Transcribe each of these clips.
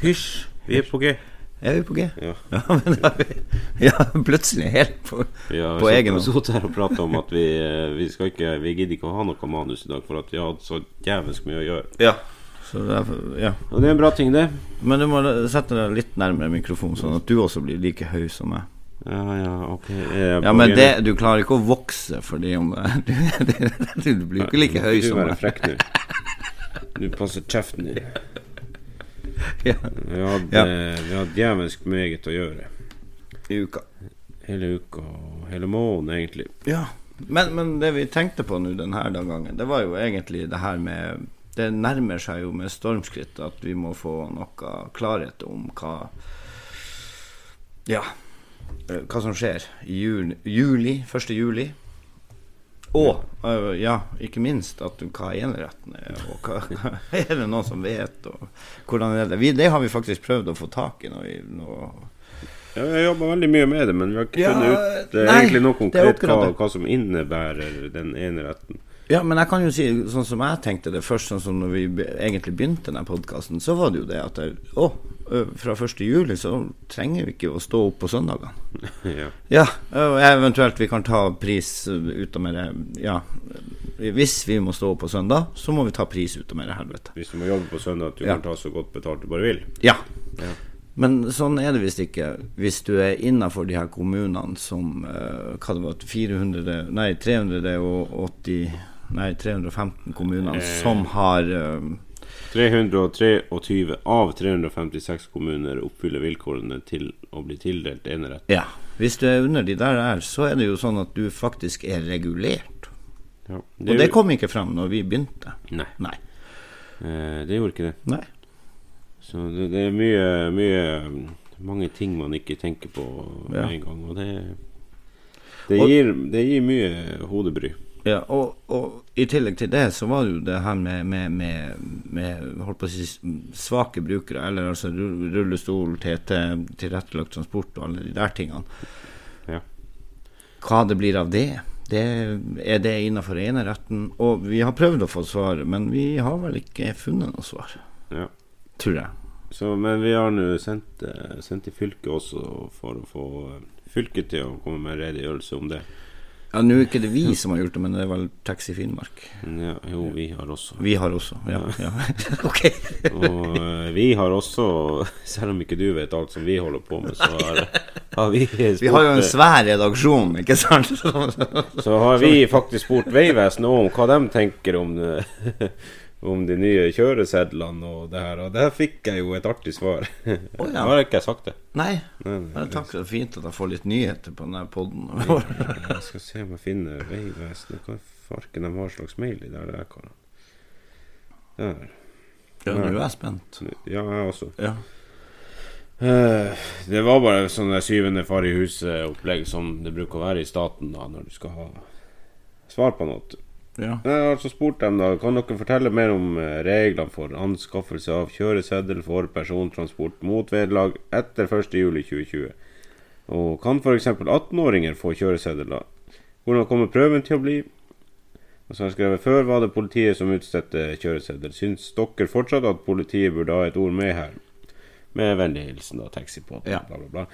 Hysj, vi er på G. Er vi på G? Ja. Ja, men da er vi ja, plutselig helt på, Ja, på egen hånd. Vi satt her og prata om at vi, eh, vi skal ikke Vi gidder ikke å ha noe manus i dag, for at vi har hatt så jævlig mye å gjøre. Ja. Så derfor, ja. Og det er en bra ting, det. Men du må sette deg litt nærmere mikrofonen, sånn at du også blir like høy som meg. Ja, ja, ok. Ja, men det, du klarer ikke å vokse fordi om Du, du blir jo ikke like høy Du som meg. Du passer kjeften din. Ja, Vi eh, vi har djevelsk meget å gjøre. i uka. Hele uka og hele måneden, egentlig. Ja. Men, men det vi tenkte på nå denne gangen, det var jo egentlig det her med Det nærmer seg jo med stormskritt at vi må få noe klarhet om hva Ja. eh, Hva som skjer i juli, juli 1. juli. Og uh, ja, ikke minst at hva eneretten er, og hva, er det noen som vet, og hvordan er det? Vi, det har vi faktisk prøvd å få tak i. Noe, noe Ja, jeg jobber veldig mye med det, men vi har ikke Ja, funnet ut uh, nei, egentlig noe konkret hva, hva som innebærer den eneretten. Ja, men jeg kan jo si sånn som jeg tenkte det først, sånn som når vi egentlig begynte denne podkasten, så var det jo det at jeg, å, fra 1. juli så trenger vi ikke å stå opp på søndagene. ja. Ja, og eventuelt vi kan ta pris ut av mer Ja, hvis vi må stå opp på søndag, så må vi ta pris ut av mer helvete. Hvis du må jobbe på søndag, at du Ja. kan ta så godt betalt du bare vil. Ja. Ja. Men sånn er det visst ikke hvis du er innafor de her kommunene som Hva det var 400 Nei, 380 Nei, 315 kommunene Eh. som har ø, 323 av 356 kommuner oppfyller vilkårene til å bli tildelt enerett. Ja. Hvis du er under de der, der, så er det jo sånn at du faktisk er regulert. Ja. Og det kom ikke frem når vi begynte. Nei, Nei. eh, det gjorde ikke det. Nei. Så det, det er mye, mye Mange ting man ikke tenker på Ja. en gang. Og det, det, gir, det gir mye hodebry. Ja, og, og i tillegg til det så var det jo det her med, med, med, med holdt på å si svake brukere, eller altså rullestol, TT, tilrettelagt transport og alle de der tingene. Ja. Hva det blir av det, det er det innafor eneretten. Og vi har prøvd å få svar, men vi har vel ikke funnet noe svar, Ja. tror jeg. Så, men vi har nå sendt, eh, sendt til fylket også for å få eh, fylket til å komme med redegjørelse om det. Ja, Nå er ikke det vi som har gjort det, men det er vel Taxi Finnmark. Ja, jo, vi har også. Vi har også, ja. ja. ok. Og eh, vi har også, selv om ikke du vet alt som vi holder på med, så har, har vi spurt, Vi har jo en eh, svær redaksjon, ikke sant? Så har vi faktisk spurt Vegvesenet om hva de tenker om, det- om de nye kjøresedlene og det her. Og der fikk jeg jo et artig svar. Oh, ja. Nå har ikke jeg sagt det. Nei. Nei, nei, takk, det er fint at jeg får litt nyheter på denne poden. Jeg skal se om jeg finner Vegvesenet. Hva farken de har slags mail i der, der. Der. Ja, nå er jeg spent. Ja, jeg også. Ja. Eh, Det var bare sånn der syvende far i huset-opplegg som det bruker å være i staten da når du skal ha svar på noe. Ja. Altså spurt dem da Kan dere fortelle mer om eh, reglene for anskaffelse av kjøreseddel for persontransport mot vederlag etter 1.7.2020? Og kan f.eks. 18-åringer få kjøreseddel da? Hvordan kommer prøven til å bli? Og så har jeg skrevet Før var det politiet som utstedte kjøreseddel. Syns dere fortsatt at politiet burde ha et ord med her? Med vennlig hilsen da, taxipod, Ja. bla, bla, bla.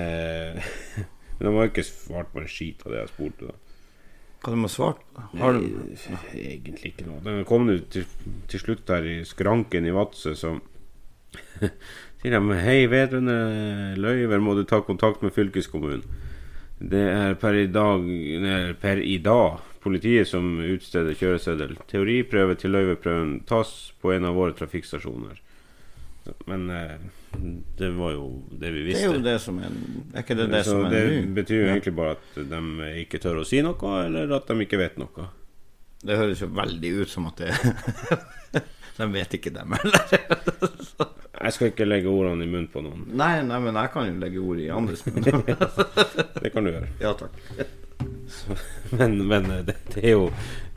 Eh, men de har ikke svart på en skit av det jeg spurte. da Hva de har svart? Har du Nei, Egentlig ikke noe. Det kom nå til, til slutt der i skranken i Vadsø, så sier de Hei, vedrørende løyver må du ta kontakt med fylkeskommunen. Det er per i dag, nei, per i dag politiet som utsteder kjøreseddel. Teoriprøve til løyveprøven tas på en av våre trafikkstasjoner. Men eh, det var jo det vi Det visste. er jo det som er Er ikke det det så som er det nå? betyr jo egentlig bare at de ikke tør å si noe, eller at de ikke vet noe. Det høres jo veldig ut som at det De vet ikke, dem heller. Jeg skal ikke legge ordene i munnen på noen. Nei, nei, men jeg kan jo legge ord i andres munn. Det kan du gjøre. ja takk. Men, men det, det er jo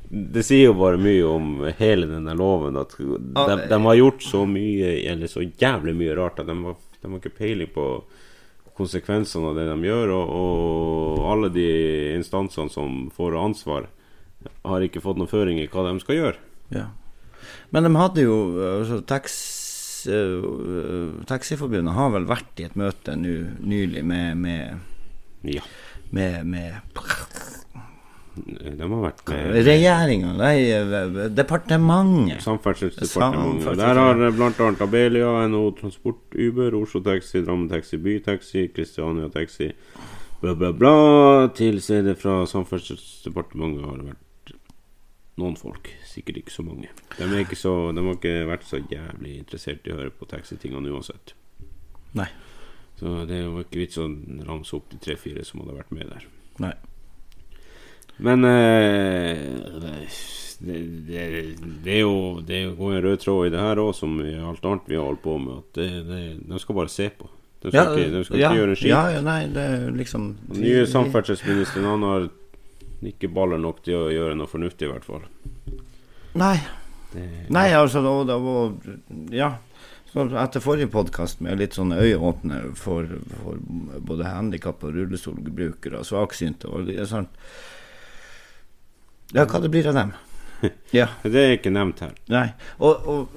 Det sier jo bare mye om hele denne loven. At de, de har gjort så mye, eller så jævlig mye rart, at de har, de har ikke peiling på konsekvensene av det de gjør. Og, og alle de instansene som får ansvar, har ikke fått noen føring i hva de skal gjøre. Ja. Men de hadde jo altså, øh, Taxiforbundet har vel vært i et møte nå nylig med, med, Ja. med, med De har vært med regjeringa, nei, øh, departementet. Samferdselsdepartementet. Der har bl.a. Abelia, NHO Transport, Uber, Oslo Taxi, Drammen Taxi, Bytaxi, Kristiania Taxi, bla, bla, bla. Til CD fra Samferdselsdepartementet har det vært noen folk. Sikkert ikke så mange. De, ikke så, de har ikke vært så jævlig interessert i å høre på taxitingene uansett. Nei. Så det var ikke vits å ramse opp de tre-fire som hadde vært med der. nei. Men eh, det, det, det er jo Det går en rød tråd i det her òg, som i alt annet vi har holdt på med. At det, det, de skal bare se på. De skal ikke, de skal ja, ikke gjøre en skit. Ja, ja, nei, det er liksom Den nye samferdselsministeren Han har ikke baller nok til å gjøre noe fornuftig, i hvert fall. Nei. Nei, altså da, da var Ja. Så etter forrige podkast med litt sånn øyeåpner for, for både handikap- og rullestolbrukere svaksynte og det er sånn Ja, hva det blir av dem? Ja. det er ikke nevnt her. Nei. Og, og,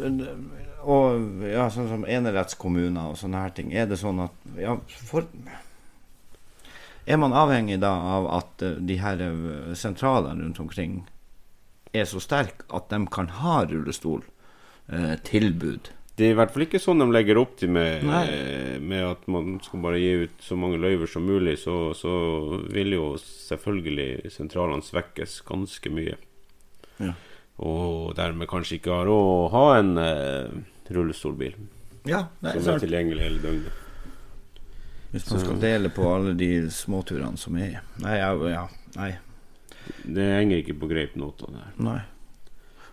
og ja, sånn som enerettskommuner og sånne her ting. Er det sånn at ja, for, Er man avhengig da av at eh, de her eh, sentralene rundt omkring er så sterke at de kan ha rullestoltilbud? Det er i hvert fall ikke sånn de legger opp til med, med at man skal bare gi ut så mange løyver som mulig. Så, så vil jo selvfølgelig sentralene svekkes ganske mye. Ja. Og dermed kanskje ikke har råd å ha en uh, rullestolbil ja, nei, som er tilgjengelig hele døgnet. Hvis man skal dele på alle de småturene som er Nei, ja, ja, nei. Det henger ikke på greip noe av det her. nei.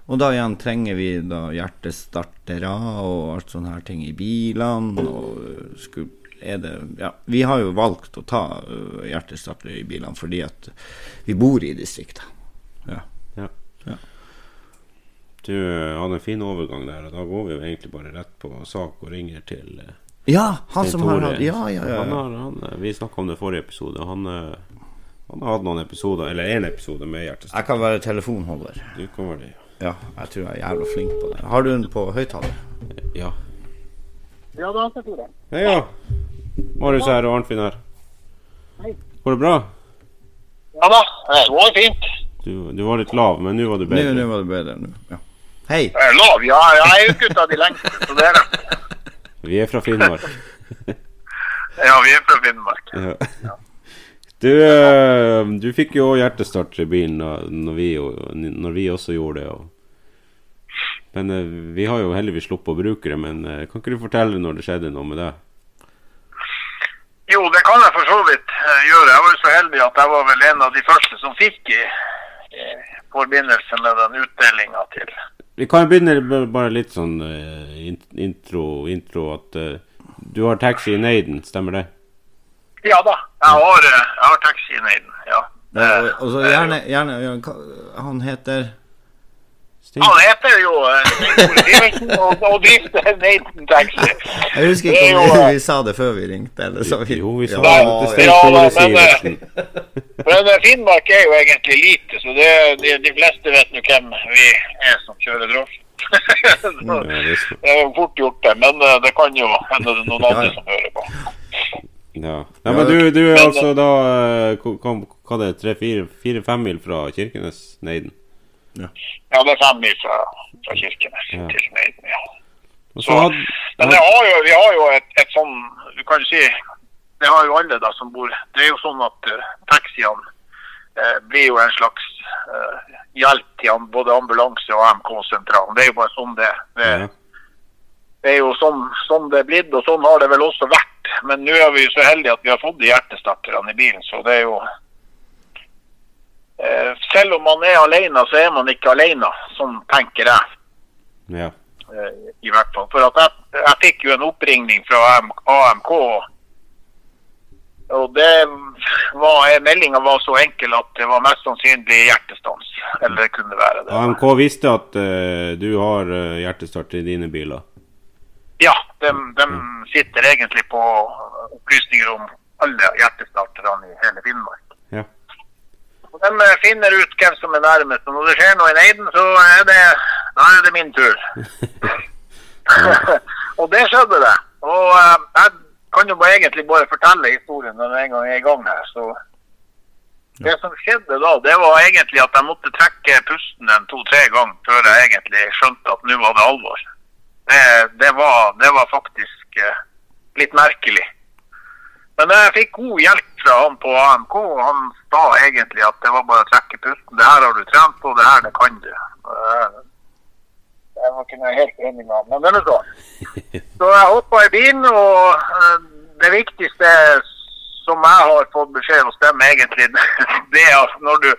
Og da igjen trenger vi da hjertestartere og alt sånne her ting i bilene. Og øh, er det Ja, vi har jo valgt å ta øh, hjertestartere i bilene fordi at vi bor i distriktet. Ja. Ja. Ja. Du eh, hadde en fin overgang der, og da går vi jo egentlig bare rett på sak og ringer til eh, Ja, han som har hatt Ja, ja, ja. Han har, han, vi snakka om det i forrige episode. Han, han har hatt noen episoder, eller én episode med hjertestart. Jeg kan være telefonholder. Du kan være det, Ja, jeg tror jeg er jævla flink på det. Har du den på høyttaler? ja. Ja da, Tore. Hei, ja. Marius her og Arnfinn her. Hei. Går det bra? Ja da, det går fint. Du, du var litt lav, men nå var du bedre. nå var du bedre. nu. Ja. Hei. Jeg er lav, ja. Jeg er jo ikke ute av de lengste, så det er det. Vi er fra Finnmark. Ja, vi er fra Finnmark. Ja. Ja. Du, eh, du fikk jo også hjertestarter i bilen når vi, når vi også gjorde det. Og... Men eh, vi har jo heldigvis sluppet å bruke det. Men eh, kan ikke du fortelle når det skjedde noe med deg? Jo, det kan jeg for så vidt gjøre. Jeg var jo så heldig at jeg var vel en av de første som fikk i, i forbindelse med den utdelinga til Vi kan begynne med bare litt sånn intro, intro at du har taxi i Neiden, stemmer det? Ja da, jeg har, eh, jeg har taxien i Neiden, ja. Ja, og, så gjerne, gjerne Han heter Stig? Han heter jo eh, og, og drifter Neiden Taxi. Jeg husker er ikke om jo, vi, eh, vi sa det før vi ringte. Eller så vi, Jo, vi sa ja, det til Stein men, eh, Sivertsen. Men eh, Finnmark er jo egentlig lite, så det, de, de fleste vet nå hvem vi er som kjører drosje. Det er jo fort gjort, det. Men eh, det kan jo hende det er noen andre som hører på. Ja. Nei, men du, du er altså da kom, hva- det er tre-fire fire-fem mil fra Kirkenes, Neiden? Ja, det er fem mil fra, fra Kirkenes Ja. til Neiden. Ja. Så, hadde, men det har jo, vi har jo et, et sånn Du kan si Det har jo alle da som bor Det er jo sånn at uh, taxiene uh, blir jo en slags uh, hjelp til både ambulanse og AMK-sentralen. Det er jo bare sånn det det, ja. Det er jo sånn, sånn det er blitt, og sånn har det vel også vært. Men nå er vi jo så heldige at vi har fått de hjertestarterne i bilen, så det er jo eh, Selv om man er alene, så er man ikke alene. Sånn tenker jeg. ja. eh, I hvert fall. For jeg, jeg fikk jo en oppringning fra AMK. Og det var, meldinga var så enkel at det var mest sannsynlig hjertestans. Eller det kunne være det. AMK visste at uh, du har hjertestart i dine biler. Ja, de, de sitter egentlig på opplysninger om alle hjertestarterne i hele Finnmark. Ja. Og de eh, finner ut hvem som er nærmest. Og når det skjer noe i Neiden, så er det, da er det min tur. og det skjedde det. Og uh, jeg kan jo bare egentlig bare fortelle historien når en gang er i gang her. Så det som skjedde da, det var egentlig at jeg måtte trekke pusten en to-tre ganger før jeg egentlig skjønte at nå var det alvor. Det, det, var, det var faktisk eh, litt merkelig. Men jeg fikk god hjelp fra han på AMK. og Han sa egentlig at det var bare å trekke pusten. Det her har du trent på, det her det kan du. Jeg var ikke helt enig med ham, men det er så. Så jeg hoppa i bilen, og eh, det viktigste som jeg har fått beskjed hos dem, egentlig, det er at når du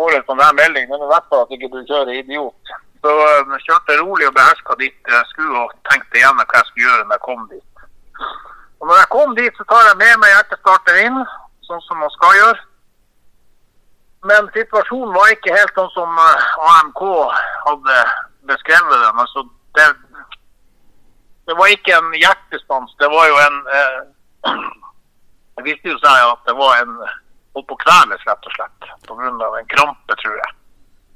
får en sånn melding, men i hvert fall at ikke kjører idiot. Så eh, jeg kjørte rolig og beherska dit jeg skulle, og tenkte igjennom hva jeg skulle gjøre når jeg kom dit. Og når jeg kom dit, så tar jeg med meg hjertestarter inn, sånn som man skal gjøre. Men situasjonen var ikke helt sånn som eh, AMK hadde beskrevet den. Altså, det, det var ikke en hjertestans, det var jo en eh, Det viste jo seg at det var en holdt på å kveles, rett og slett. Pga. en krampe, tror jeg.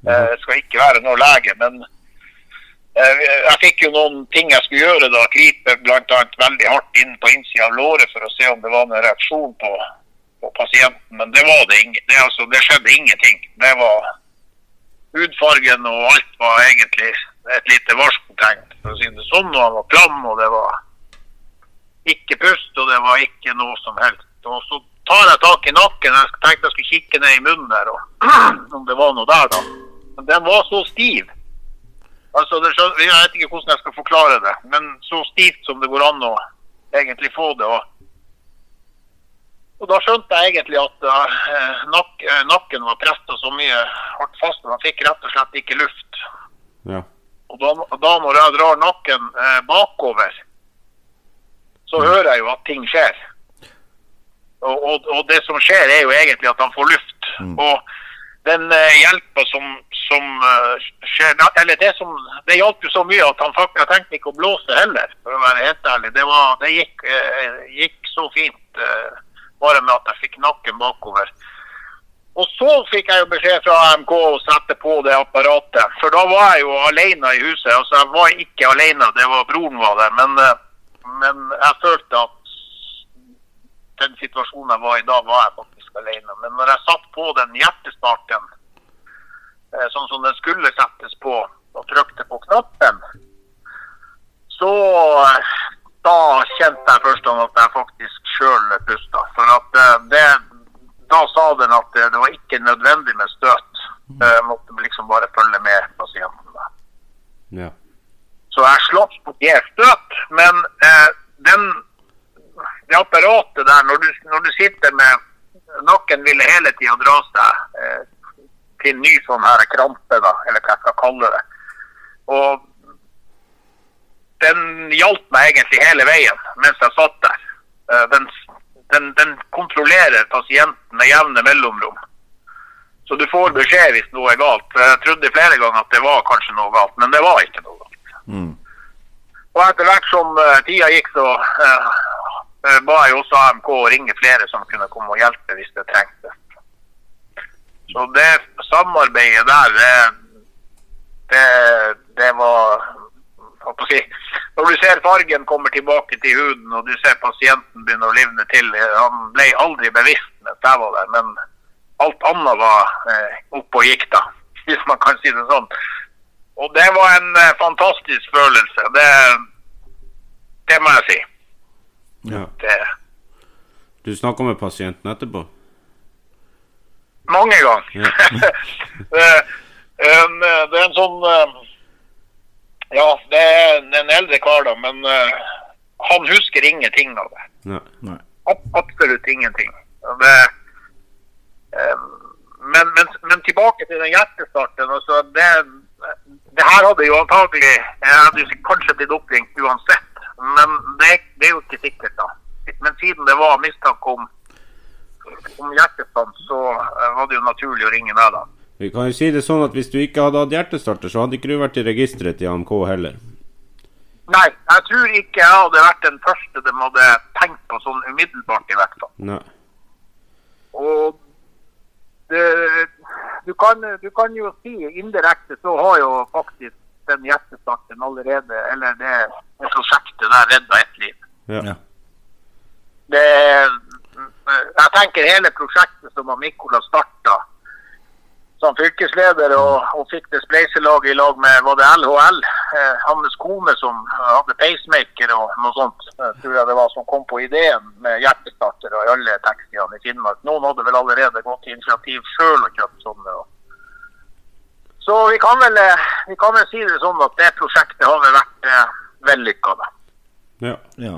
Eh, Det skal ikke være noe lege, men eh, jeg fikk jo noen ting jeg skulle gjøre da. Gripe bl.a. veldig hardt inn på innsida av låret for å se om det var noen reaksjon på, på pasienten. Men det var det ingen. Det, altså, det skjedde ingenting. Det var hudfargen og alt var egentlig et lite varskotegn. For å si det sånn. Og han var klam, og det var ikke pust, og det var ikke noe som helst. Og så tar jeg tak i nakken. Jeg tenkte jeg skulle kikke ned i munnen der, og om det var noe der, da. Men den var så stiv. Altså, det, Jeg vet ikke hvordan jeg skal forklare det, men så stivt som det går an å egentlig få det. Og, og da skjønte jeg egentlig at uh, nak, nakken var presta så mye hardt fast at han fikk rett og slett ikke luft. Ja. Og da, da når jeg drar nakken uh, bakover, så hører jeg jo at ting skjer. Og, og, og det som skjer, er jo egentlig at han får luft. Og den eh, hjelpa som, som eh, skjer Eller det som Det hjalp jo så mye at han faktisk tenkte ikke å blåse heller, for å være helt ærlig. Det, var, det gikk, eh, gikk så fint eh, bare med at jeg fikk nakken bakover. Og så fikk jeg jo beskjed fra AMK å sette på det apparatet. For da var jeg jo alene i huset. Altså, jeg var ikke alene, det var broren var der. Men, men jeg følte at den situasjonen jeg var i da, var jeg faktisk alene. Men når jeg satt på den hjertestarten, sånn som den skulle settes på, og trykte på knappen, så eh, da kjente jeg først at jeg faktisk sjøl pusta. For at eh, det, da sa den at det, det var ikke nødvendig med støt. Jeg måtte liksom bare følge med pasienten. Ja. Så jeg slapp å gi støt. Men eh, den, det apparatet der, når du, når du sitter med Nakken ville hele tida dra seg eh, til ny sånn her krampe, da, eller hva jeg skal kalle det. Og den hjalp meg egentlig hele veien mens jeg satt der. Eh, den, den, den kontrollerer pasienten med jevne mellomrom. Så du får beskjed hvis noe er galt. Jeg trodde flere ganger at det var kanskje noe galt, men det var ikke noe galt. Mm. Og etter hvert som eh, tida gikk, så eh, ba jeg også AMK å ringe flere som kunne komme og hjelpe hvis det trengtes. Så det samarbeidet der, det, det, var si, Når du ser fargen kommer tilbake til huden, og du ser pasienten begynner å livne til Han ble aldri bevisst mens jeg var der, men alt annet var eh, oppe og gikk da, hvis man kan si det sånn. Og det var en eh, fantastisk følelse. Det, det må jeg si. ja. Det, Du snakka med pasienten etterpå? Mange ganger. Ja. Eh, eh, det er en sånn eh, Ja, det er en- en eldre kar, da, men eh, han husker ingenting av det. Nei. Nei. Absolutt ingenting. Det, eh, men, men, men tilbake til den hjertestarten. Altså det, det her hadde jo antagelig Jeg hadde jo kanskje blitt oppringt uansett. Men det, det er jo ikke sikkert, da. Men siden det var mistanke om, om hjertestans, så eh, var det jo naturlig å ringe meg, da. Vi kan jo si det sånn at hvis du ikke hadde hatt hjertestarter, så hadde ikke du vært i registeret til AMK heller. Nei, jeg tror ikke jeg hadde vært den første de hadde tenkt på sånn umiddelbart, i hvert fall. Nei. Og det, du, kan, du kan jo si indirekte så har jo faktisk den hjertestarten allerede, eller det, det prosjektet der redda ett liv. Ja. Ja. Det, jeg tenker hele prosjektet som Mikola starta som fylkesleder og, og fikk det spleiselaget i lag med var det LHL. Eh, hans kone som hadde pacemaker og noe sånt, eh, tror jeg det var, som kom på ideen med hjertestartere i alle taxiene i Finnmark. Noen hadde vel allerede gått til initiativ sjøl og kjøpt sånne. Og. Så vi kan, vel, eh, vi kan vel si det sånn at det prosjektet har vel vært eh, vellykka. da. ja. ja.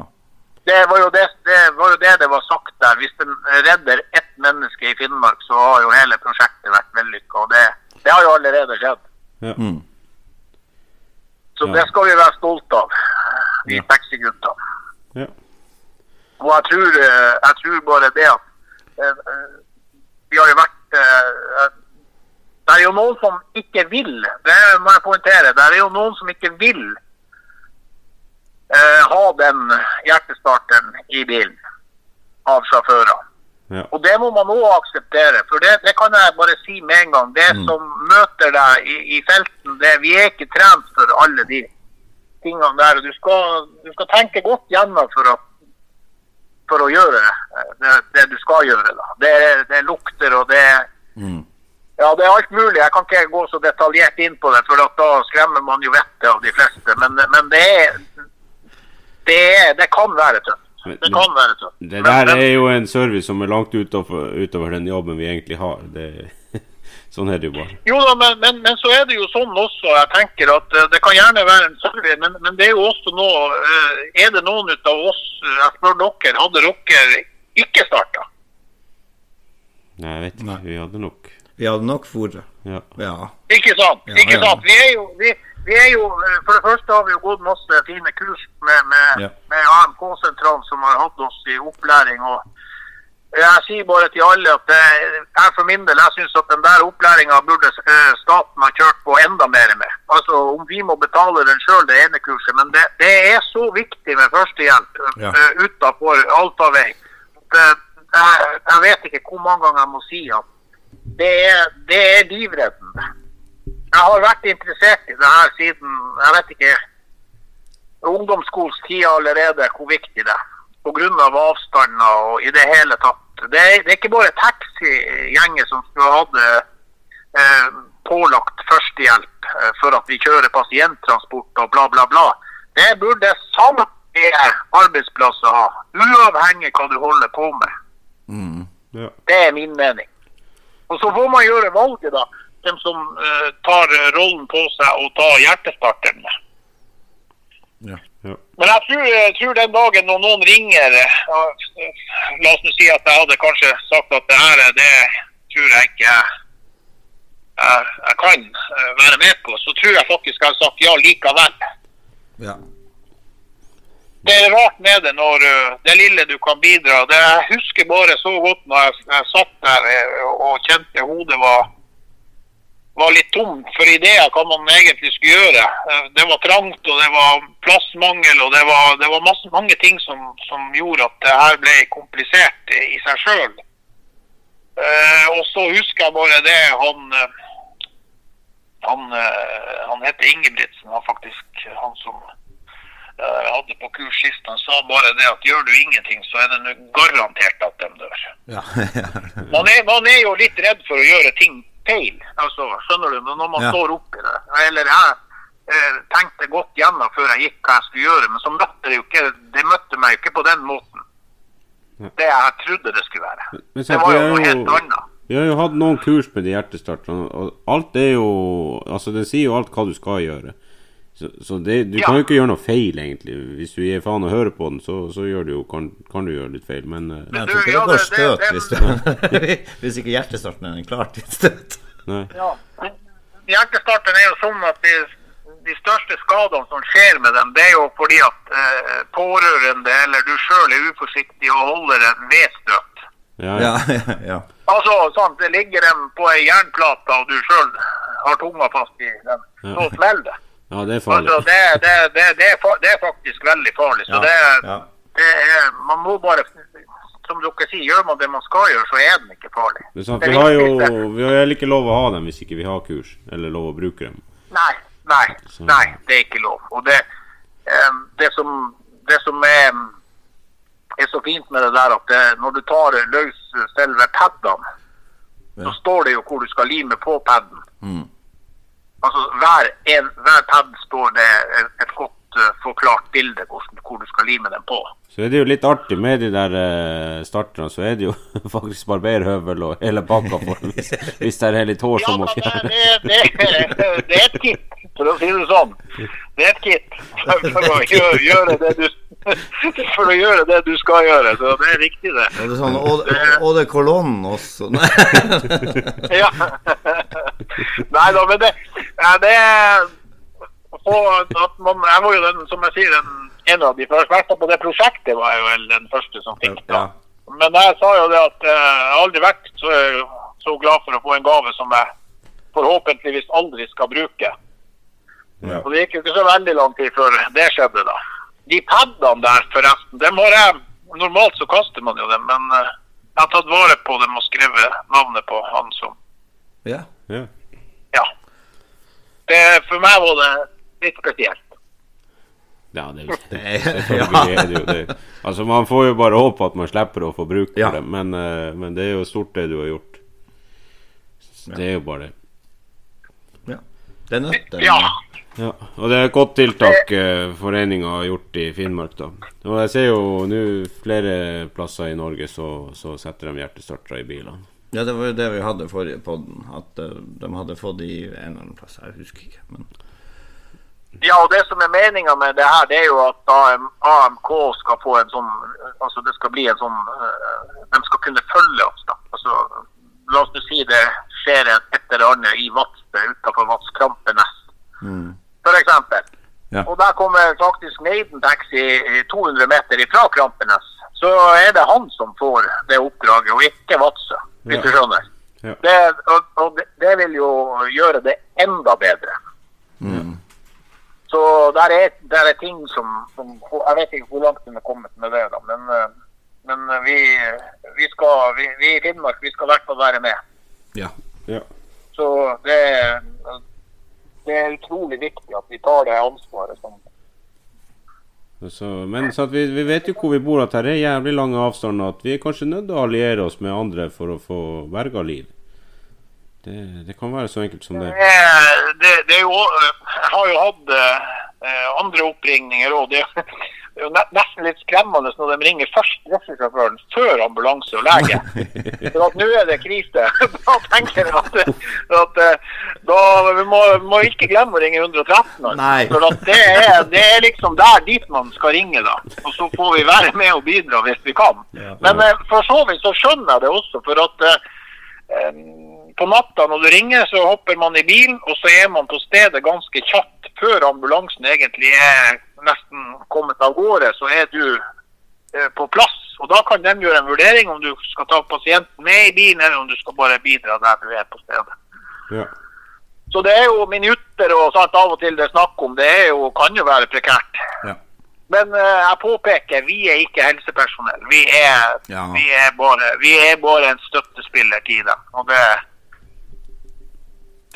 Det var, jo det, det var jo det det var sagt der. Hvis den redder ett menneske i Finnmark, så har jo hele prosjektet vært vellykka. Og det, det har jo allerede skjedd. ja. Mm. Så Ja. det skal vi være stolte av, vi Ja. taxigutta. ja. Og jeg tror, eh, jeg tror bare det at eh, eh, Vi har jo vært eh, Det er jo noen som ikke vil, det må jeg poengtere. Det er jo noen som ikke vil eh, ha den hjertestarteren i bilen av sjåførene. ja. Og det må man òg akseptere. For det, det kan jeg bare si med en gang. Det som møter deg i, i felten, det, vi er ikke trent for alle de tingene der. Du skal, du skal tenke godt gjennom for å, for å gjøre eh, det, det du skal gjøre. Da. Det, det er lukter og det Mm. ja, det er alt mulig. Jeg kan ikke gå så detaljert inn på det, for da skremmer man jo vettet av de fleste. Men, men det, er, det, er, det kan være tøft. Det kan være tøft. Det der men- er jo en service som er langt utover, utover den jobben vi egentlig har. Det, sånn er det jo bare. Jo da, men, men, men så er det jo sånn også. Jeg tenker at eh, Det kan gjerne være en service, men, men det er jo også nå eh, Er det noen ut av oss eh, Jeg spør dere, hadde dere ikke starta? Nei, jeg vet ikke. Nei. Vi hadde nok Vi hadde nok fôret. Ja. Ja. Ikke sant? Ja, ikke ja. sant? Vi er, jo, vi, vi er jo eh, For det første har vi jo gått masse fine kurs med, med, Ja. med AMK-sentralen som har hatt oss i opplæring. og jeg sier bare til alle at jeg for min del jeg synes at den der opplæringa burde eh, staten ha kjørt på enda mer med. Altså Om vi må betale den sjøl, det ene kurset. Men det, det er så viktig med førstehjelp Ja. uh, utafor allfarvei. eh, Jeg, jeg vet ikke hvor mange ganger jeg må si at det er, det er livreddende. Jeg har vært interessert i det her siden jeg vet ikke, ungdomsskolens allerede hvor viktig det er. Pga. avstander og i det hele tatt. Det er, det er ikke bare taxigjenger som skulle hatt eh, pålagt førstehjelp eh, for at vi kjører pasienttransport og bla, bla, bla. Det burde samtlige arbeidsplasser ha, uavhengig hva du holder på med. Mm. Ja. Det er min mening. Og så får man gjøre valget, da. Hvem som uh, tar eh, rollen på seg og tar hjertestarteren. Ja. Ja. Men jeg tror, jeg tror den dagen når noen ringer eh, og, eh, La oss nå si at jeg hadde kanskje sagt at det her eh, det tror jeg ikke jeg, jeg, kan eh, være med på, så tror jeg faktisk jeg har sagt ja likevel. ja. Det er rart med det når uh, det lille du kan bidra. Det, jeg husker bare så godt når jeg, jeg satt der eh, og kjente hodet var, var litt tomt for ideer hva man egentlig skulle gjøre. Eh, Det var trangt, og det var plassmangel, og det var, det var masse, mange ting som, som gjorde at det her ble komplisert i, i seg sjøl. og så husker jeg bare det han eh, han, eh, han heter Ingebrigtsen, han faktisk han som eh, hadde på kurs sist. Han sa bare det at gjør du ingenting, så er det garantert at de dør. Ja. Man er, man er jo litt redd for å gjøre ting feil, altså, skjønner du, når man Ja. står oppi det. Eller jeg eh, tenkte godt gjennom før jeg gikk hva jeg skulle gjøre, men så møtte det jo ikke, det møtte meg jo ikke på den måten. Ja. Det jeg trodde det skulle være. Men Det var jo noe helt annet. Vi har jo hatt noen kurs med de hjertestarterne, og alt er jo Altså, den sier jo alt hva du skal gjøre. Så, så det, du Ja. kan jo ikke gjøre noe feil, egentlig. Hvis du gir faen og hører på den, så, så gjør du jo, kan, kan du gjøre litt feil, men eh, Jeg du, tror ikke ja, det går støt det- hvis, du, hvis ikke hjertestarten er klar til støt. Nei. Ja. Hjertestarten er jo sånn at de, de største skadene som skjer med dem, det er jo fordi at eh, pårørende eller du sjøl er uforsiktig og holder en vedstøt. Ja, ja. Ja, ja, ja. Altså, sant, det ligger dem på ei jernplate, og du sjøl har tunga fast i den. Så smeller det. Ja, det er farlig. Altså, det, det, det, det, er, det er faktisk veldig farlig. Så Ja, det, ja. det er Man må bare Som dere sier, gjør man det man skal gjøre, så er den ikke farlig. Det er sant, Det vi har jo Vi har heller ikke lov å ha dem hvis ikke vi har kurs, eller lov å bruke dem. Nei, nei, Så- nei, det er ikke lov. Og det, det, som, det som er, er så fint med det der, at det, når du tar løs selve padene, Ja. så står det jo hvor du skal lime på paden. Mm. Altså hver, en, hver pad står det et, godt uh, forklart bilde hvor, hvor du skal lime den på. Så er det jo litt artig med de der uh, starterne, så er det jo faktisk barberhøvel og hele pakka for hvis, hvis det er litt hår Ja, som må men det, det, det, det er et kit, for å si det sånn. Det er et kit for, for, å gjøre, gjøre det du, for å gjøre det du skal gjøre. Så det er riktig, det. Er det sånn Eau de Cologne også? Nei. Ja. Nei da, men det, ja, det at man, Jeg var jo den, som jeg sier, den, en av de første. På det prosjektet var jeg jo vel den første som fikk det. Ja. Men jeg sa jo det at eh, jeg har aldri vært så, så glad for å få en gave som jeg forhåpentligvis aldri skal bruke. Ja. Og det gikk jo ikke så veldig lang tid før det skjedde, da. De padene der, forresten, dem har jeg Normalt så kaster man jo dem, men eh, jeg har tatt vare på dem og skrevet navnet på han som Ja. Ja. Ja. Det, for meg var det litt spesielt. Ja, det er Det. Altså, man får jo bare håpe at man slipper å få bruk for Ja. det, men, eh, men det er jo stort det du har gjort. Det er jo bare det. ja. Det er nødt til Ja. Ja, og det er et godt tiltak eh, foreninga har gjort i Finnmark, da. Og jeg ser jo nå flere plasser i Norge så, så setter de hjertestartere i bilene. Ja, det var jo det vi hadde forrige podden. At eh, de hadde fått i en eller annen plass. Jeg husker ikke. Men ja, og det som er meninga med det her, det er jo at AMK skal få en sånn Altså det skal bli en sånn eh, De skal kunne følge oss, da. Altså, la oss nå si det skjer et eller annet i Vadsø utafor Vadskrampenes, mm. eksempel. Ja. Og der kommer faktisk Neiden taxi 200 meter ifra Krampenes. Så er det han som får det oppdraget, og ikke Vadsø, hvis du skjønner. Ja. Det, og, og det, det vil jo gjøre det enda bedre. Mm. Så der er, der er ting som, som Jeg vet ikke hvor langt hun er kommet med det, da, men, eh, men vi, vi skal vi, vi i Finnmark vi skal i hvert fall være med. Ja. Ja. Så det, det er utrolig viktig at vi tar det ansvaret som Så, men så vi, vi vet jo hvor vi bor, at her er jævlig lange avstander. At vi er kanskje nødt til å alliere oss med andre for å få berga liv. Det, det kan være så enkelt som det. Eh, det, det jo, Jeg har jo hatt eh, andre oppringninger òg. Det er jo nesten litt skremmende når de ringer først drosjesjåføren før ambulanse og lege. For at nå er det krise. Da tenker jeg at, at eh, da, vi må, må ikke glemme å ringe 113. altså. For at det, er, det er liksom der dit man skal ringe, da. Og så får vi være med og bidra hvis vi kan. Men eh, for så vidt så skjønner jeg det også. For at eh, på natta når du ringer, så hopper man i bilen, og så er man på stedet ganske kjapt. Før ambulansen egentlig er nesten kommet av gårde, så er du eh, på plass. Og da kan de gjøre en vurdering om du skal ta pasienten med i bilen, eller om du skal bare bidra der du er på stedet. Ja. Så det er jo minutter og sant, av og til det er snakk om. Det jo, kan jo være prekært. Ja. Men eh, jeg påpeker, vi er ikke helsepersonell. Vi er, Ja. vi er, bare, vi er bare en støttespiller til dem. Og det,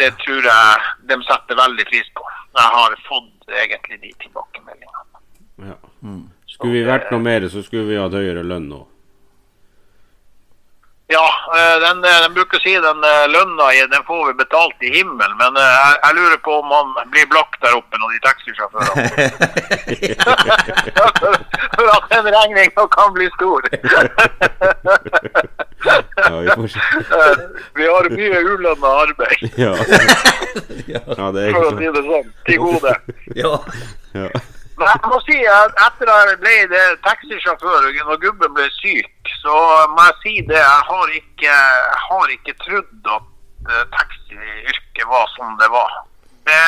det tror jeg de setter veldig pris på. Jeg har fått egentlig de tilbakemeldingene. ja. Skulle vi vært noe mer, så skulle vi hatt høyere lønn nå. Ja, eh, den, eh, den bruker å si den eh, lønna den får vi betalt i himmelen. Men jeg, jeg lurer på om man blir blakk der oppe når de taxisjåførene For at den regninga kan bli stor. Ja, vi får se. Vi har mye ulønna arbeid, Ja. ja. ja, det er for å si det sånn, til gode. ja. Ja. Men jeg må si at etter at jeg ble det taxisjåfør og gubben ble syk, så må jeg si det. Jeg har ikke, jeg har ikke trodd at eh, taxiyrket var som det var. Det,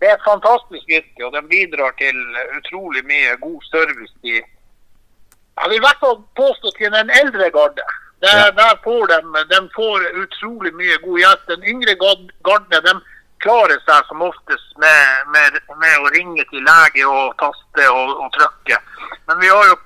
det er et fantastisk yrke, og den bidrar til utrolig mye god service i Jeg vil i hvert fall påstå til en eldre garde. Der, Ja. der får de, de får utrolig mye god hjelp. Den yngre gardene, garde de klarer seg som oftest med, med, med å ringe til lege og taste og, og trykke. Men vi har jo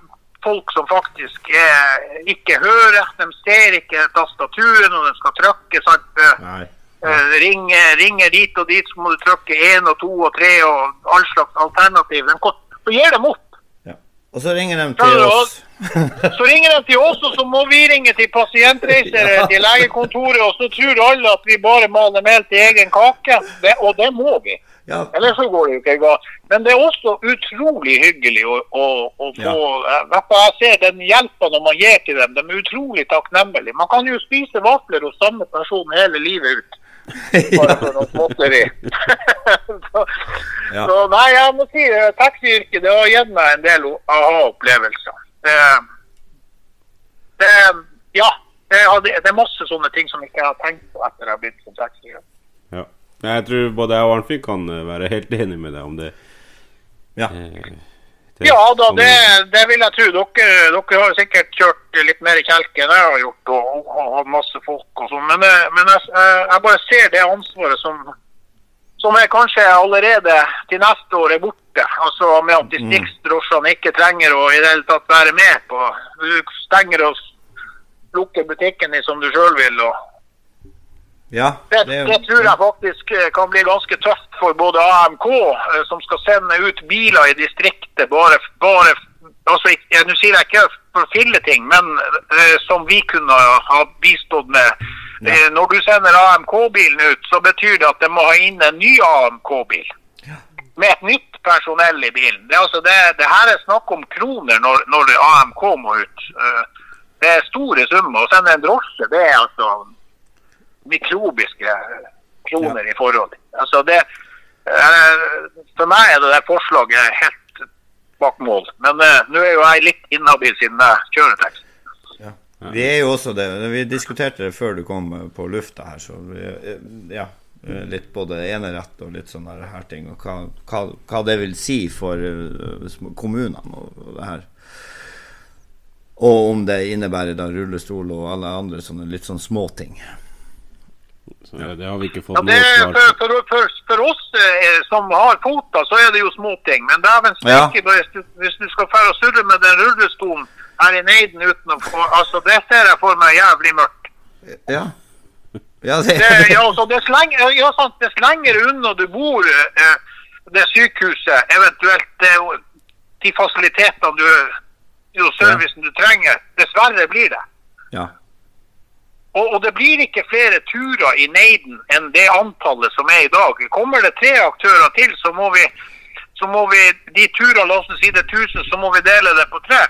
folk som faktisk er, ikke hører. De ser ikke tastaturet når de skal trykke. Sant? Nei. Eh, ringer, ringer dit og dit, så må du trykke én og to og tre og all slags alternativ. De, så gir de opp. Ja. Og så ringer de til oss. Så ringer de til oss, og så må vi ringe til pasientreiser til legekontoret, og så tror alle at vi bare maler mel til egen kake. Det, og det må vi. Ja, Ellers så går det jo ikke galt. Men det er også utrolig hyggelig å, å, å få ja. i Jeg ser den hjelpa når man gir til dem. De er utrolig takknemlige. Man kan jo spise vafler hos samme person hele livet ut. Bare for noe småtteri. så, Ja. så nei, jeg må si eh, taxiyrket det har gitt meg en del aha-opplevelser. Det, det Ja. Det, det er masse sånne ting som ikke jeg har tenkt på etter jeg har blitt som taxier. Ja. Jeg tror både jeg og Arnfinn kan eh, være helt enig med deg om det. ja. Eh, det- Ja da, det, det vil jeg tro. Dere, dere har sikkert kjørt litt mer kjelke enn jeg har gjort, og, hatt masse folk og sånn. Men, eh, men jeg, jeg- jeg bare ser det ansvaret som, som er kanskje allerede til neste år er borte. Altså med at distriktsdrosjene ikke trenger å i det hele tatt være med på Du stenger og lukker butikken din som du sjøl vil. og ja. det, det det tror jeg faktisk eh, kan bli ganske tøft for både AMK, eh, som skal sende ut biler i distriktet bare, bare altså, Nå sier jeg ikke for filleting, men uh, som vi kunne ha bistått med. Ja. Når du sender AMK-bilen ut, så betyr det at de må ha inn en ny AMK-bil. Med et nytt personell i bilen. Det, altså det, det her er snakk om kroner når, når AMK må ut. Det er store summer. Å sende en drosje, det er altså mikrobiske kroner i forhold. Altså det, eh, for meg er det der forslaget helt bak mål. Men eh, nå er jo jeg litt inhabil siden jeg kjører taxi. Ja. Vi er jo også det. Vi diskuterte det før du kom eh, på lufta her, så vi, ja. Litt både enerett og litt sånne her- ting, og hva, hva, hva det vil si for kommunene og, og det her. Og om det innebærer da rullestol og alle andre sånne litt sånn småting. Så det, det har vi ikke fått Ja, det, noe svar på. for, for, for oss eh, som har foter, så er det jo småting. Men dæven Ja. steike, hvis, du- hvis du skal fære og surre med den rullestolen her i Neiden uten å få Altså, det ser jeg for meg jævlig mørkt. Ja. Ja, det, Det, ja, så det slenger, ja, sant, det slenger unna du bor, eh, det sykehuset, eventuelt eh, de fasilitetene du og servicen du trenger, dessverre blir det. ja. Og, og det blir ikke flere turer i Neiden enn det antallet som er i dag. Kommer det tre aktører til, så må vi, så må vi de turene, la oss si det er 1000, så må vi dele det på tre.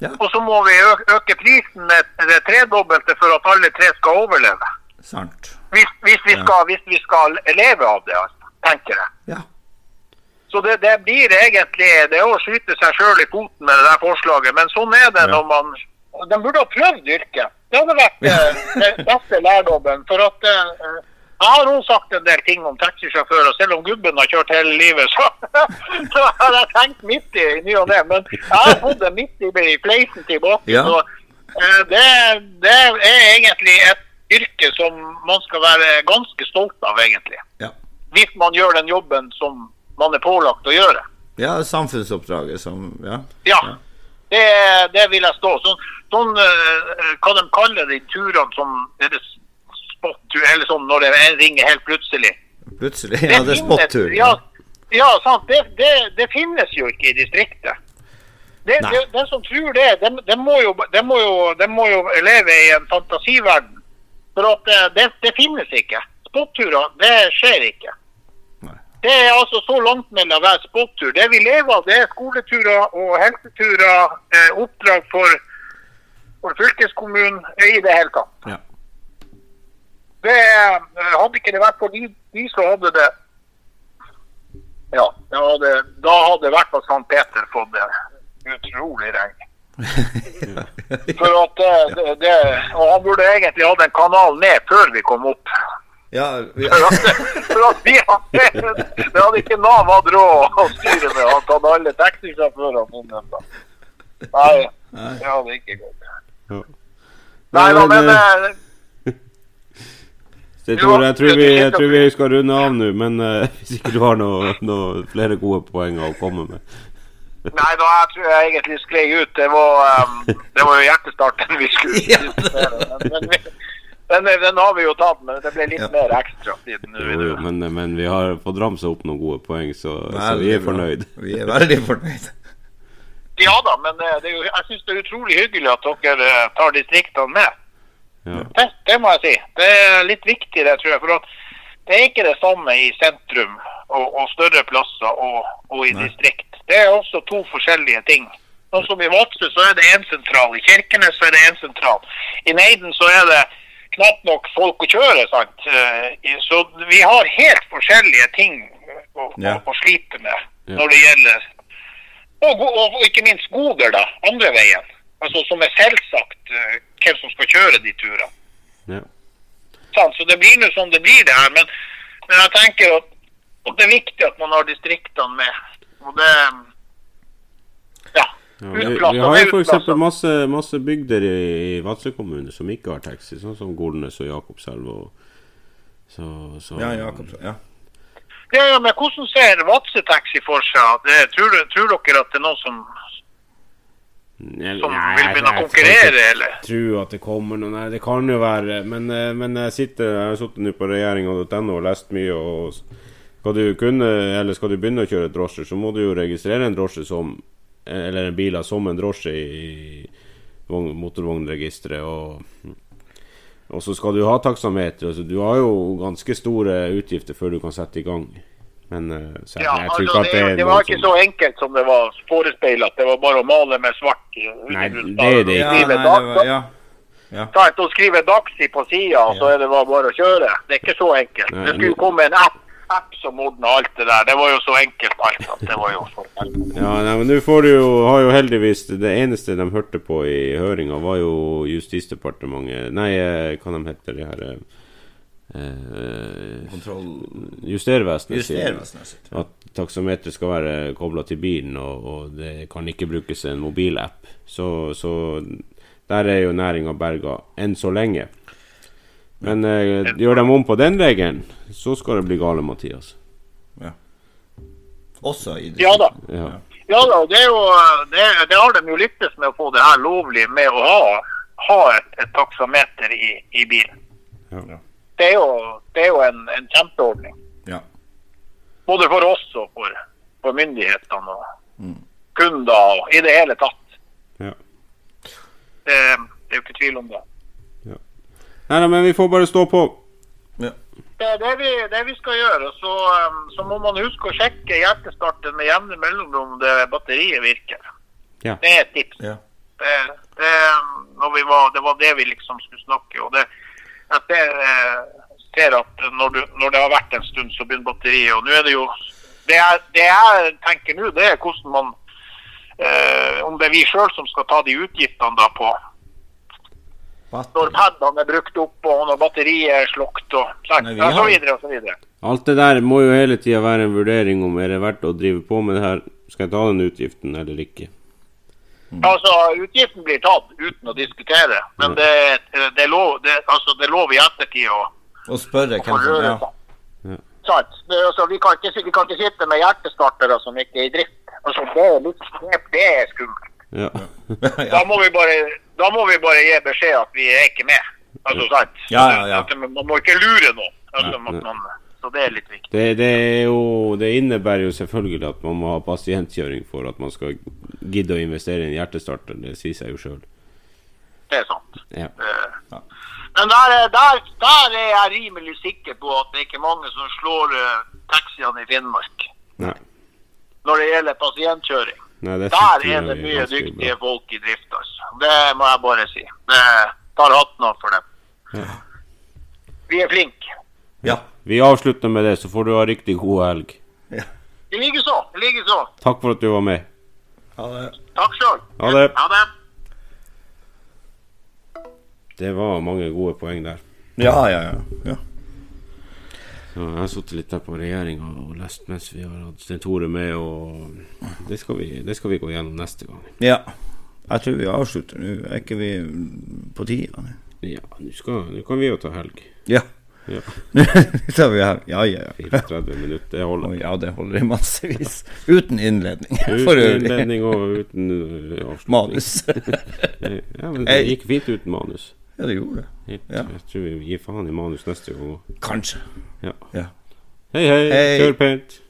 Ja. Og så må vi øke prisen med det tredobbelte for at alle tre skal overleve. Sant. Hvis, hvis, vi, Ja. skal, hvis vi skal leve av det, altså, tenker jeg. Ja. Så det, det blir egentlig det er å skyte seg sjøl i foten med det der forslaget. Men sånn er det Ja. når man De burde ha prøvd yrket. Det hadde vært eh, den beste lærdommen. For at eh, jeg har også sagt en del ting om taxisjåfører, selv om gubben har kjørt hele livet. Så, så har jeg tenkt midt i ny og ne. Men jeg har fått det midt i, i fleisen tilbake. Ja. Så eh, det, det er egentlig et yrke som man skal være ganske stolt av, egentlig. Ja. Hvis man gjør den jobben som man er pålagt å gjøre. ja, samfunnsoppdraget som Ja. Ja, det, det vil jeg stå. Sånn, sånn eh, hva de kaller de turene som er det spot eller sånn når det ringer helt plutselig. Plutselig. Ja, det er spottur. Ja, ja sant. Det, det, det finnes jo ikke i distriktet. Det, den som tror det, den, de, må jo, må jo, må jo leve i en fantasiverden. For eh, det, det finnes ikke. Spotturer, det skjer ikke. Nei. Det er altså så langt mellom hver spottur. Det vi lever av, det er skoleturer og helseturer, eh, oppdrag for, for fylkeskommunen i det hele tatt. Ja. Det, eh, hadde ikke det vært for de, de så hadde det Ja, det hadde, da hadde i hvert fall St. Peter fått det utrolig regn. For at eh, det, det, Og han burde egentlig hatt en kanal ned før vi kom opp. ja, vi, For at, for at vi hadde, det hadde ikke Nav hatt råd å styre med. Han hadde alle taxisjåførene innom Nei, Nei, det hadde ikke gått. Ja. Nei da, men eh, eh, jeg, tror, jeg, tror vi, jeg tror vi skal runde av nå, men uh, hvis ikke du har noe, noe flere gode poeng å komme med. Nei da, jeg tror jeg egentlig sklei ut. Det var, um, det var jo hjertestarten vi skulle Ja. diskutere. Men, men den, den har vi jo tatt, men det ble litt Ja. mer ekstra siden. Jo, jo, men, men vi har fått ramsa opp noen gode poeng, så, så vi er fornøyd. Vi er veldig fornøyd. Ja da, men eh, det jo, jeg syns det er utrolig hyggelig at dere eh, tar distriktene med. Ja. Det, det må jeg si. Det er litt viktig, det, tror jeg. For det er ikke det samme i sentrum og, og større plasser og, og i distrikt. Det er også to forskjellige ting. Sånn som I Vadsø så er det én sentral, i Kirkenes så er det én sentral. I Neiden så er det knapt nok folk å kjøre. sant? Eh, Så vi har helt forskjellige ting å, Ja. å, å slite med når det gjelder og, og, og ikke minst goder, da. Andre veien. Altså Som er selvsagt eh, hvem som skal kjøre de turene. Ja. Så det blir nå som det blir, det her. Men, men jeg tenker at, at det er viktig at man har distriktene med. Og det Ja. Ja, vi, vi har jo f.eks. masse, masse bygder i, i Vadsø kommune som ikke har taxi, sånn som Golnes og Jakobselv. Og, så, så, Ja, Jakobselv, Ja. Ja, ja, men hvordan ser Vadsø Taxi for seg? Det, tror, tror dere at det er noen som, som nei, vil begynne å konkurrere, eller? Jeg tro at det kommer noen Nei, det kan jo være Men, eh, men jeg sitter Jeg har sittet nå på regjeringa.no og lest mye. Og skal du kunne Eller skal du begynne å kjøre drosje, så må du jo registrere en drosje som Eller en bil som en drosje i vogn- motorvognregisteret. Og og så skal du ha taksameter. Altså, du har jo ganske store utgifter før du kan sette i gang. Men eh, så Ja, jeg tror altså, ikke at det, det er det var ikke som så enkelt som det var forespeilet. Det var bare å male med svart. Nei, det er det Ja, ikke. Ja, nei, det var, ja. ja. Ta et og skrive Daxi på sida, ja. så er det bare å kjøre. Det er ikke så enkelt. Nei, Det skulle komme en app, app som ordna alt det der. Det var jo så enkelt alt. at Det var jo så enkelt. Ja, nei, men nå får du jo Har jo heldigvis Det eneste de hørte på i høringa, var jo Justisdepartementet Nei, eh, hva de heter de her eh, Kontroll Justervesenet. sier Justervesenet sitt. At taksameteret skal være kobla til bilen, og, og det kan ikke brukes en mobilapp. Så, så der er jo næringa berga enn så lenge. Men eh, gjør de om på den regelen, så skal det bli gale, Mathias. Ja. Også i Ja da. Ja. Ja da, det, er jo, det, det har de jo lyktes med å få det her lovlig med å ha, ha et, et taksameter i, i bilen. Ja. Det er jo, det er jo en, en kjempeordning. Ja. Både for oss og for, for myndighetene og Mm. kunder og i det hele tatt. Ja. Det, det er jo ikke tvil om det. Nei, da, men vi får bare stå på. Ja. Det er det vi, det vi skal gjøre. Så, um, så må man huske å sjekke hjertestarten med jevne mellomrom om det batteriet virker. Ja. Det er et tips. Ja. Det, det, når vi var, det var det vi liksom skulle snakke og det, Jeg ser, eh, ser at når, du, når det har vært en stund, så begynner batteriet. Og nå er det jo Det jeg, det jeg tenker nå, det er hvordan man eh, Om det er vi sjøl som skal ta de utgiftene da på når padene er brukt opp og når batteriet er slukt og, og så videre og så videre. Alt det der må jo hele tida være en vurdering om er det verdt å drive på med det her. Skal jeg ta den utgiften eller ikke? Altså, Utgiften blir tatt uten å diskutere, men det, det, er, lov, det, altså, det er lov i ettertid å Å spørre hvem som ja. Ja. Sant? Det, altså, vi, kan ikke, vi kan ikke sitte med hjertestartere som ikke er i drift. Altså, det, er litt, det er skummelt. Ja. Da må, vi bare, da må vi bare gi beskjed at vi er ikke med. Altså, sant? Ja, ja, ja. Man må ikke lure noen. Altså, man, så det er litt viktig. Det, det, er jo, det innebærer jo selvfølgelig at man må ha pasientkjøring for at man skal gidde å investere i en hjertestarter. Det sier seg jo sjøl. Det er sant. Ja. Uh, Ja. Men der, er- der, der er jeg rimelig sikker på at det ikke er mange som slår uh, taxiene i Finnmark Nei. når det gjelder pasientkjøring. Nei, det Der er det mye dyktige bra. folk i drift, altså. Det må jeg bare si. Det tar hatten av for dem. Ja. Vi er flinke. ja. Vi avslutter med det, så får du ha riktig god helg. I likeså. I likeså. Takk for at du var med. Ha det. Takk sjøl. Ha det. Ha det. Det var mange gode poeng der. Ja, ja, ja. ja. Så jeg har sittet litt der på regjeringa og lest mens vi har hatt Sten Tore med, og det skal, vi, det skal vi gå gjennom neste gang. ja. Jeg tror vi avslutter nå. Er ikke vi på tida? Ja, nå kan vi jo ta helg. Ja. Ja, tar vi helg. Ja, ja, ja. 34 minutter, det holder. Oh, ja, det holder i massevis. Uten innledning. Uten innledning og uten uh, avslutning. Manus. Ja, men det gikk fint uten manus. Ja, det gjorde det. Helt, Ja. Jeg tror vi gir faen i manus neste gang. Kanskje. Ja. Ja. Hei, hei, Hei. kjør pent.